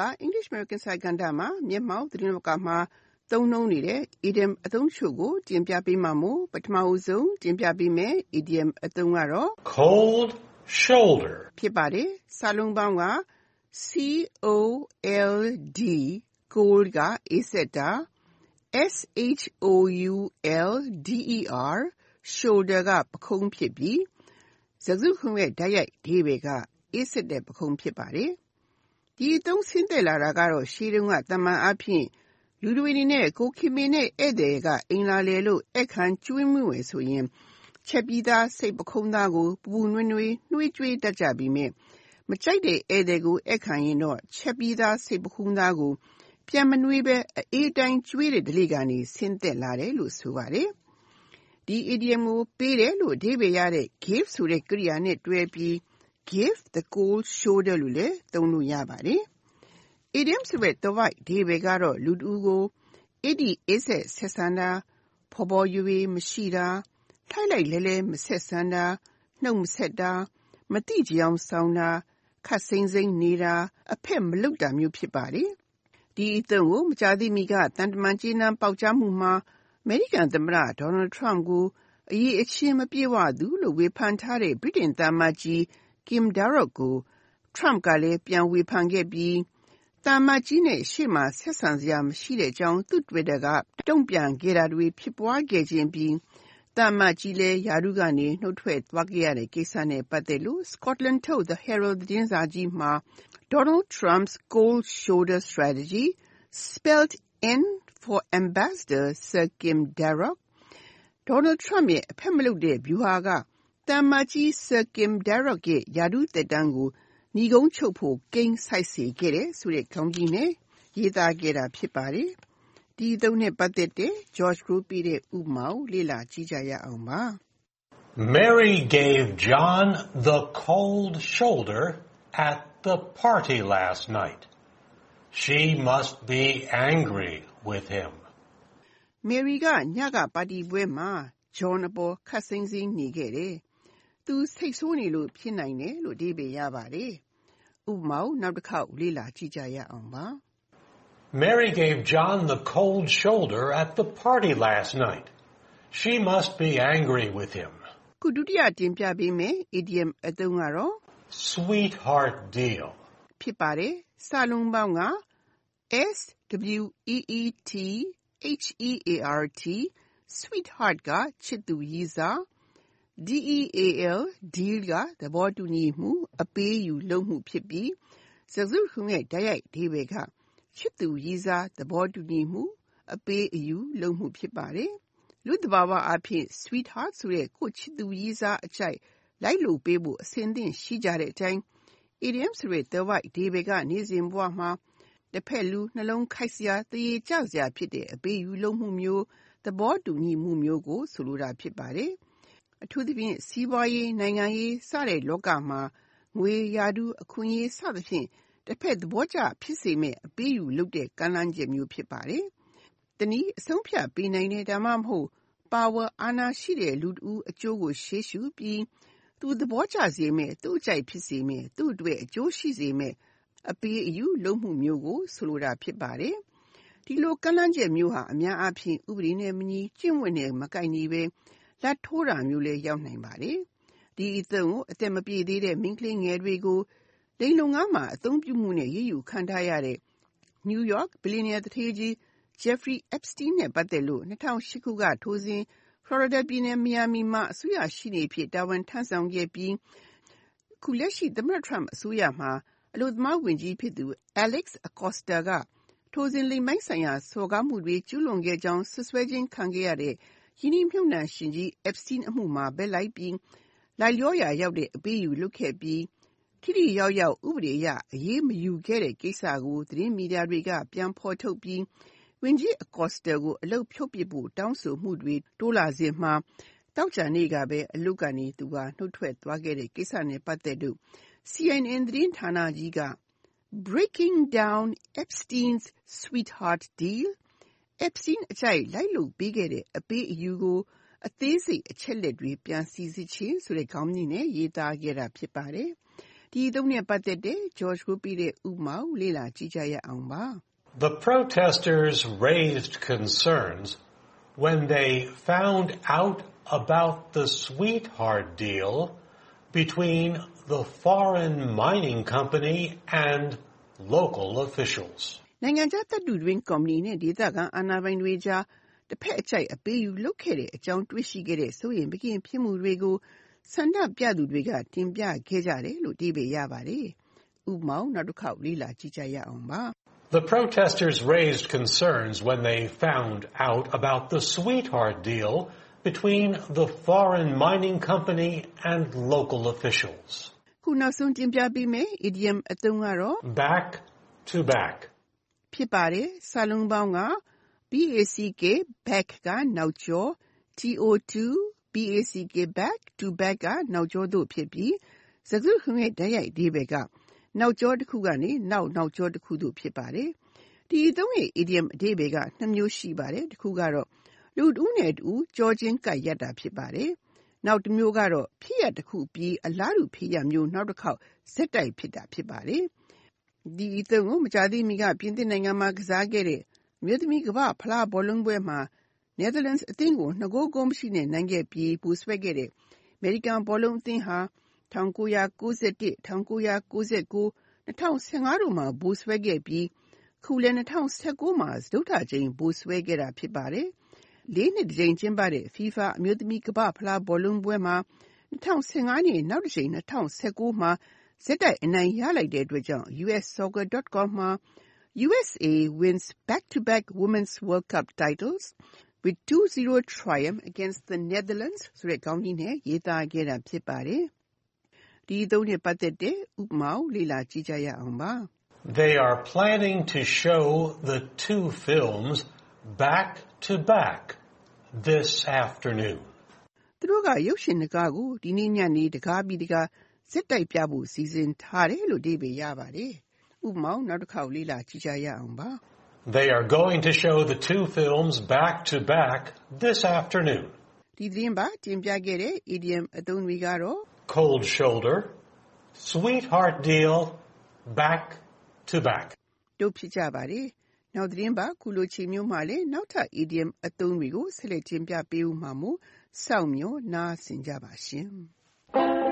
က English American စာကဏ္ဍမှာ မျက်မှောက်သတင်းလောကမှာ သုံးနှုန်းနေတဲ့ idiom အသုံးတချို့ကို တင်ပြပေးမှာမို့ ပထမဆုံးတင်ပြပေးမယ် idiom အသုံးကတော့ cold shoulder ဖြစ်ပါတယ်။စာလုံးပေါင်းက C O L D cold က အေးဆက်တာ S H O U L D E R shoulder က ပခုံးဖြစ်ပြီး စကားစုတခုလုံးရဲ့ တိုက်ရိုက်အဓိပ္ပါယ်က အေးဆက်တဲ့ပခုံး ဖြစ်ပါတယ်။ ဒီအသုံးဆင်းသက်လာတာကတော့ ရှေးတုန်းက သာမန်အားဖြင့် လူတွေအနေနဲ့ ကိုယ်ခင်မင်တဲ့ ဧည့်သည်က အိမ်လာလည်လို့ ဧည့်ခံကျွေးမွေးမယ်ဆိုရင် ချက်ပြီးသား စိတ်ပုခုံးသားကို ပူပူနွေးနွေး နွေးကြွေးတတ်ကြပေမယ့် မကြိုက်တဲ့ဧည့်သည်ကို ဧည့်ခံရင်တော့ ချက်ပြီးသား စိတ်ပုခုံးသားကို ပြန်မနွေးဘဲ အအေးအတိုင်း ကျွေးတဲ့ဓလေ့ကနေ ဆင်းသက်လာတယ်လို့ ဆိုပါတယ်။ဒီ idiom ကို ပေးတယ်လို့ အဓိပ္ပါယ်ရတဲ့ give ဆိုတဲ့ ကရိယာနဲ့တွဲပြီး give the cold shoulder လို့လည်းသုံးလို့ရပါတယ်။ idiom ဆိုတဲ့သွယ်ဝိုက်အဓိပ္ပါယ်ကတော့ လူတဦးကိုအေးတိအေးစက်ဆက်ဆံတာ၊ဖော်ဖော်ရွေရွေမရှိတာ၊လှိုက်လှိုက်လဲှလှဲမဆက်ဆံတာ၊နှုတ်မဆက်တာ၊မသိချင်ယောင်ဆောင်တာ၊ခပ်စိမ်းစိမ်းနေတာ၊အဖက်မလုပ်တာမျိုး ဖြစ်ပါတယ်။ဒီအသုံးကို မကြာသေးမီက သံတမန်ကြေးနန်းပေါက်ကြားမှုမှာ အမေရိကန်သမ္မတ Donald Trump ကို အရည်အချင်းမပြည့်ဝသူလို့ ဝေဖန်ထားတဲ့ ဗြိတိန်သံအမတ်ကြီး Kim Darroch ကို Trump ကလည်း ပြန်ဝေဖန်ခဲ့ပြီး သံအမတ်ကြီးနဲ့ ရှေ့မှာ ဆက်ဆံစရာမရှိတဲ့အကြောင်း သူ့ Twitter က တုံ့ပြန်ခဲ့တာတွေ ဖြစ်ပွားခဲ့ခြင်းအပြင် သံအမတ်ကြီးလည်း ရာထူးကနေ နုတ်ထွက်သွားခဲ့ရတဲ့ ကိစ္စနဲ့ ပတ်သက်လို့ Scotland ထုတ် The Herald သတင်းစာကြီးမှာ Donald Trump's cold shoulder strategy spelled in for Ambassador Sir Kim Darroch Donald Trump ရဲ့ အဖက်မလုပ်တဲ့ ဗျူဟာက သံအမတ်ကြီး Sir Kim Darroch ရဲ့ရာထူးသက်တမ်းကိုနိဂုံးချုပ်ဖို့ကိန်းဆိုက်စေခဲ့တယ်ဆိုတဲ့ခေါင်းကြီးနဲ့ရေးသားခဲ့တာဖြစ်ပါတယ်။ဒီအသုံးနဲ့ပတ်သက်တဲ့ George Group ပေးတဲ့ဥပမာကိုလေ့လာကြည့်ကြရအောင်ပါ။ Mary gave John the cold shoulder at the party last night. She must be angry with him. Mary ကညကပါတီပွဲမှာ John အပေါ်ခပ်စိမ်းစိမ်းနေခဲ့တယ်။ သူစိတ်ဆိုးနေလို့ဖြစ်နိုင်တယ်လို့အဓိပ္ပာယ်ရပါတယ်။ဥပမာကိုနောက်တစ်ခေါက်လေ့လာကြည့်ကြရအောင်ပါ။ Mary gave John the cold shoulder at the party last night. She must be angry with him. ခုဒုတိယတင်ပြပေးမယ် idiom အသုံးကတော့ Sweetheart deal. ဖြစ်ပါတယ်။စာလုံးပေါင်းက S W E E T H E A R T sweetheart ကချစ်သူရည်းစား D E A L deal က သဘောတူညီမှု အပေးယူလုပ်မှု ဖြစ်ပြီး စကားစုတခုရဲ့ တိုက်ရိုက်အဓိပ္ပာယ်က ချစ်သူရည်းစားသဘောတူညီမှု အပေးအယူလုပ်မှု ဖြစ်ပါတယ်။လူသဘာဝအဖြစ် sweetheart ဆိုတဲ့ ကိုချစ်သူရည်းစားအကြိုက် လိုက်လို့ပေးဖို့အစဉ်သင့်ရှိကြတဲ့အတိုင်း idiom ဆိုတဲ့ the white ဒီဘေကနေ့စဉ်ဘဝမှာတစ်ဖက်လူနှလုံးခိုက်စရာတရေကြစရာဖြစ်တဲ့ အပေးယူလုံးမှုမျိုး သဘောတူညီမှုမျိုးကို ဆိုလိုတာ ဖြစ်ပါတယ်။ အထူးသဖြင့် စီးပွားရေး နိုင်ငံရေး စတဲ့လောကမှာ ငွေ ရာထူး အခွင့်အရေး စသဖြင့်တစ်ဖက်သဘောကျ ဖြစ်စေမဲ့အပေးယူလုပ်တဲ့ ကမ်းလှမ်းချက်မျိုး ဖြစ်ပါတယ်။တနည်း အဆုံးဖြတ်ပေးနိုင်တဲ့ဒါမှမဟုတ် ပါဝါ အာဏာရှိတဲ့ လူတဦးအကျိုးကို ရှေ့ရှုပြီး သူသဘောကျစေမဲ့သူ့အကြိုက်ဖြစ်စေမဲ့သူ့အတွက် အကျိုးရှိစေမဲ့အပေးအယူလုပ်မှုမျိုးကို ဆိုလိုတာ ဖြစ်ပါတယ်။ဒီလိုကမ်းလှမ်းချက်မျိုးဟာ အများအားဖြင့် ဥပဒေနဲ့မညီ ကျင့်ဝတ်နဲ့ မကိုက်ညီပဲ လာဘ်ထိုးတာမျိုးလည်း ရောက်နိုင်ပါတယ်။ဒီအသုံးကို အသက်မပြည့်သေးတဲ့ မိန်းကလေးငယ်တွေကို လိင်လုပ်ငန်းမှာ အသုံးပြုမှုနဲ့ အရေးယူခံထားရတဲ့ New York ဘီလီယံနာသူဌေးကြီး Jeffrey Epstein နဲ့ ပတ်သက်လို့ ၂၀၀၈ ခုက ထိုစဉ် Florida ပြည်နယ် Miami မှာ အစိုးရရှေ့နေအဖြစ် တာဝန်ထမ်းဆောင်ခဲ့ပြီး အခုလက်ရှိ သမ္မတ Trump အစိုးရမှာ အလုပ်သမားဝန်ကြီးဖြစ်သူ Alex Acosta က ထိုစဉ် လိင်ပိုင်းဆိုင်ရာ စော်ကားမှုတွေ ကျူးလွန်ခဲ့ကြောင်း စွပ်စွဲခြင်းခံခဲ့ရတဲ့ ရင်းနှီးမြှုပ်နှံရှင်ကြီး Epstein အမှုမှာ ဘက်လိုက်ပြီး လိုက်လျောရာရောက်တဲ့ အပေးအယူလုပ်ခဲ့ပြီး ထိထိရောက်ရောက် ဥပဒေအရ အရေးမယူခဲ့တဲ့ကိစ္စကို သတင်းမီဒီယာတွေက ပြန်ဖော်ထုတ်ပြီး ဝန်ကြီး Acosta ကို အလုပ်ဖြုတ်ပစ်ဖို့ တောင်းဆိုမှုတွေ တိုးလာစဉ်မှာ သောကြာနေ့ကပဲ အလုပ်ကနေ သူကနှုတ်ထွက်သွားခဲ့တဲ့ကိစ္စနဲ့ ပတ်သက်လို့ CNN သတင်းဌာနကြီးက Breaking down Epstein's sweetheart deal Epstein အကြိုက်လိုက်လုပ်ပေးခဲ့တဲ့အပေးအယူကိုအသေးစိတ်အချက်လက်တွေပြန်စီစစ်ခြင်းဆိုတဲ့ခေါင်းကြီးနဲ့ရေးသားခဲ့တာဖြစ်ပါတယ် ဒီသုံးနဲ့ပတ်သက်တဲ့ George ကိုပြတဲ့ဥပမာကိုလေ့လာကြည့်ကြရအောင်ပါ The protesters raised concerns when they found out about the sweetheart deal between the foreign mining company and local officials. နိုင်ငံခြားတပ်တူတွင်ကုမ္ပဏီနဲ့ဒေသခံအာဏာပိုင်တွေကြားတစ်ဖက်အကြိုက်အပေးယူလုပ်ခဲ့တဲ့အကြောင်းတွေ့ရှိခဲ့တဲ့စိုးရိမ်မကင်းဖြစ်မှုတွေကိုဆန္ဒပြသူတွေကတင်ပြခဲ့ကြတယ်လို့ဒီပေရပါတယ်။ဥပမာနောက်တစ်ခေါက်လေ့လာကြည့်ကြရအောင်ပါ The protesters raised concerns when they found out about the sweetheart deal between the foreign mining company and local officials. ခုနောက်ဆုံးတင်ပြပေးမယ် idiom အသုံးကတော့ Back to back. ဖြစ်ပါတယ်။စာလုံးပေါင်းက back back ကနောက်ကျော် to back back to back ကနောက်ကျော်တို့ဖြစ်ပြီး စကားစုတခုလုံးရဲ့ တိုက်ရိုက်အဓိပ္ပါယ်က နောက်ကျော်တစ်ခုကနေ နောက်နောက်ကျော်တစ်ခုတို့ ဖြစ်ပါတယ်။ဒီအသုံးရဲ့ idiom အဓိပ္ပါယ်က နှစ်မျိုးရှိပါတယ်။တစ်ခုကတော့ လူတစ်ဦးနဲ့တစ်ဦးကြောချင်းကိုက်ရတာ ဖြစ်ပါတယ်။နောက်တစ်မျိုးကတော့ ဖြစ်ရပ်တစ်ခုပြီး အလားတူ ဖြစ်ရပ်မျိုး နောက်တစ်ခေါက် ဆက်တိုက်ဖြစ်တာ ဖြစ်ပါတယ်။ ဒီအသုံးကို မကြာသေးမီက ပြင်သစ်နိုင်ငံမှာ ကစားခဲ့တဲ့ အမျိုးသမီး ကမ္ဘာ့ဖလားဘောလုံးပွဲမှာ Netherlands အသင်းကို2ဂိုး ဂိုးမရှိနဲ့ နိုင်ခဲ့ပြီး ဗိုလ်စွဲခဲ့တဲ့ အမေရိကန် ဘောလုံးအသင်းဟာ1991 1999 2015တို့မှာ ဗိုလ်စွဲခဲ့ပြီးခုလည်း2019မှာ စတုတ္ထကြိမ် ဗိုလ်စွဲခဲ့တာ ဖြစ်ပါတယ်။လေးနှစ်တစ်ကြိမ် ကျင်းပတဲ့ FIFA အမျိုးသမီး ကမ္ဘာ့ဖလားဘောလုံးပွဲမှာ2015နဲ့ နောက်တစ်ကြိမ်2019မှာ ဆက်တိုက်အနိုင်ရလိုက်တဲ့အတွက်ကြောင့် USSoccer.com မှာ USA wins back-to-back Women's World Cup titles with 2-0 triumph against the Netherlands ဆိုတဲ့ခေါင်းကြီးနဲ့ရေးသားခဲ့တာဖြစ်ပါတယ်။ဒီအသုံးနဲ့ပတ်သက်တဲ့ဥပမာကိုလေ့လာကြည့်ကြရအောင်ပါ They are planning to show the two films back to back this afternoon. သူတို့ကရုပ်ရှင်တကားကိုဒီနေ့ညနေတကားပြီးတကား ဆက်တိုက်ပြဖို့ စီစဉ်ထားတယ်လို့ အဓိပ္ပာယ်ရပါတယ်။ဥပမာကိုနောက်တစ်ခေါက်လေ့လာကြည့်ကြရအောင်ပါ They are going to show the two films back to back this afternoon. ဒီသတင်းပါတင်ပြခဲ့တဲ့ idiom အသုံးတွေကတော့ Cold shoulder, sweetheart deal, back to back. တို့ဖြစ်ကြပါတယ်။နောက်သတင်းပါခုလိုချိန်မျိုးမှာလည်း နောက်ထပ် idiom အသုံးတွေကို ဆက်လက်တင်ပြပေးဦးမှာမို့ စောင့်မျှော်နားဆင်ကြပါရှင်။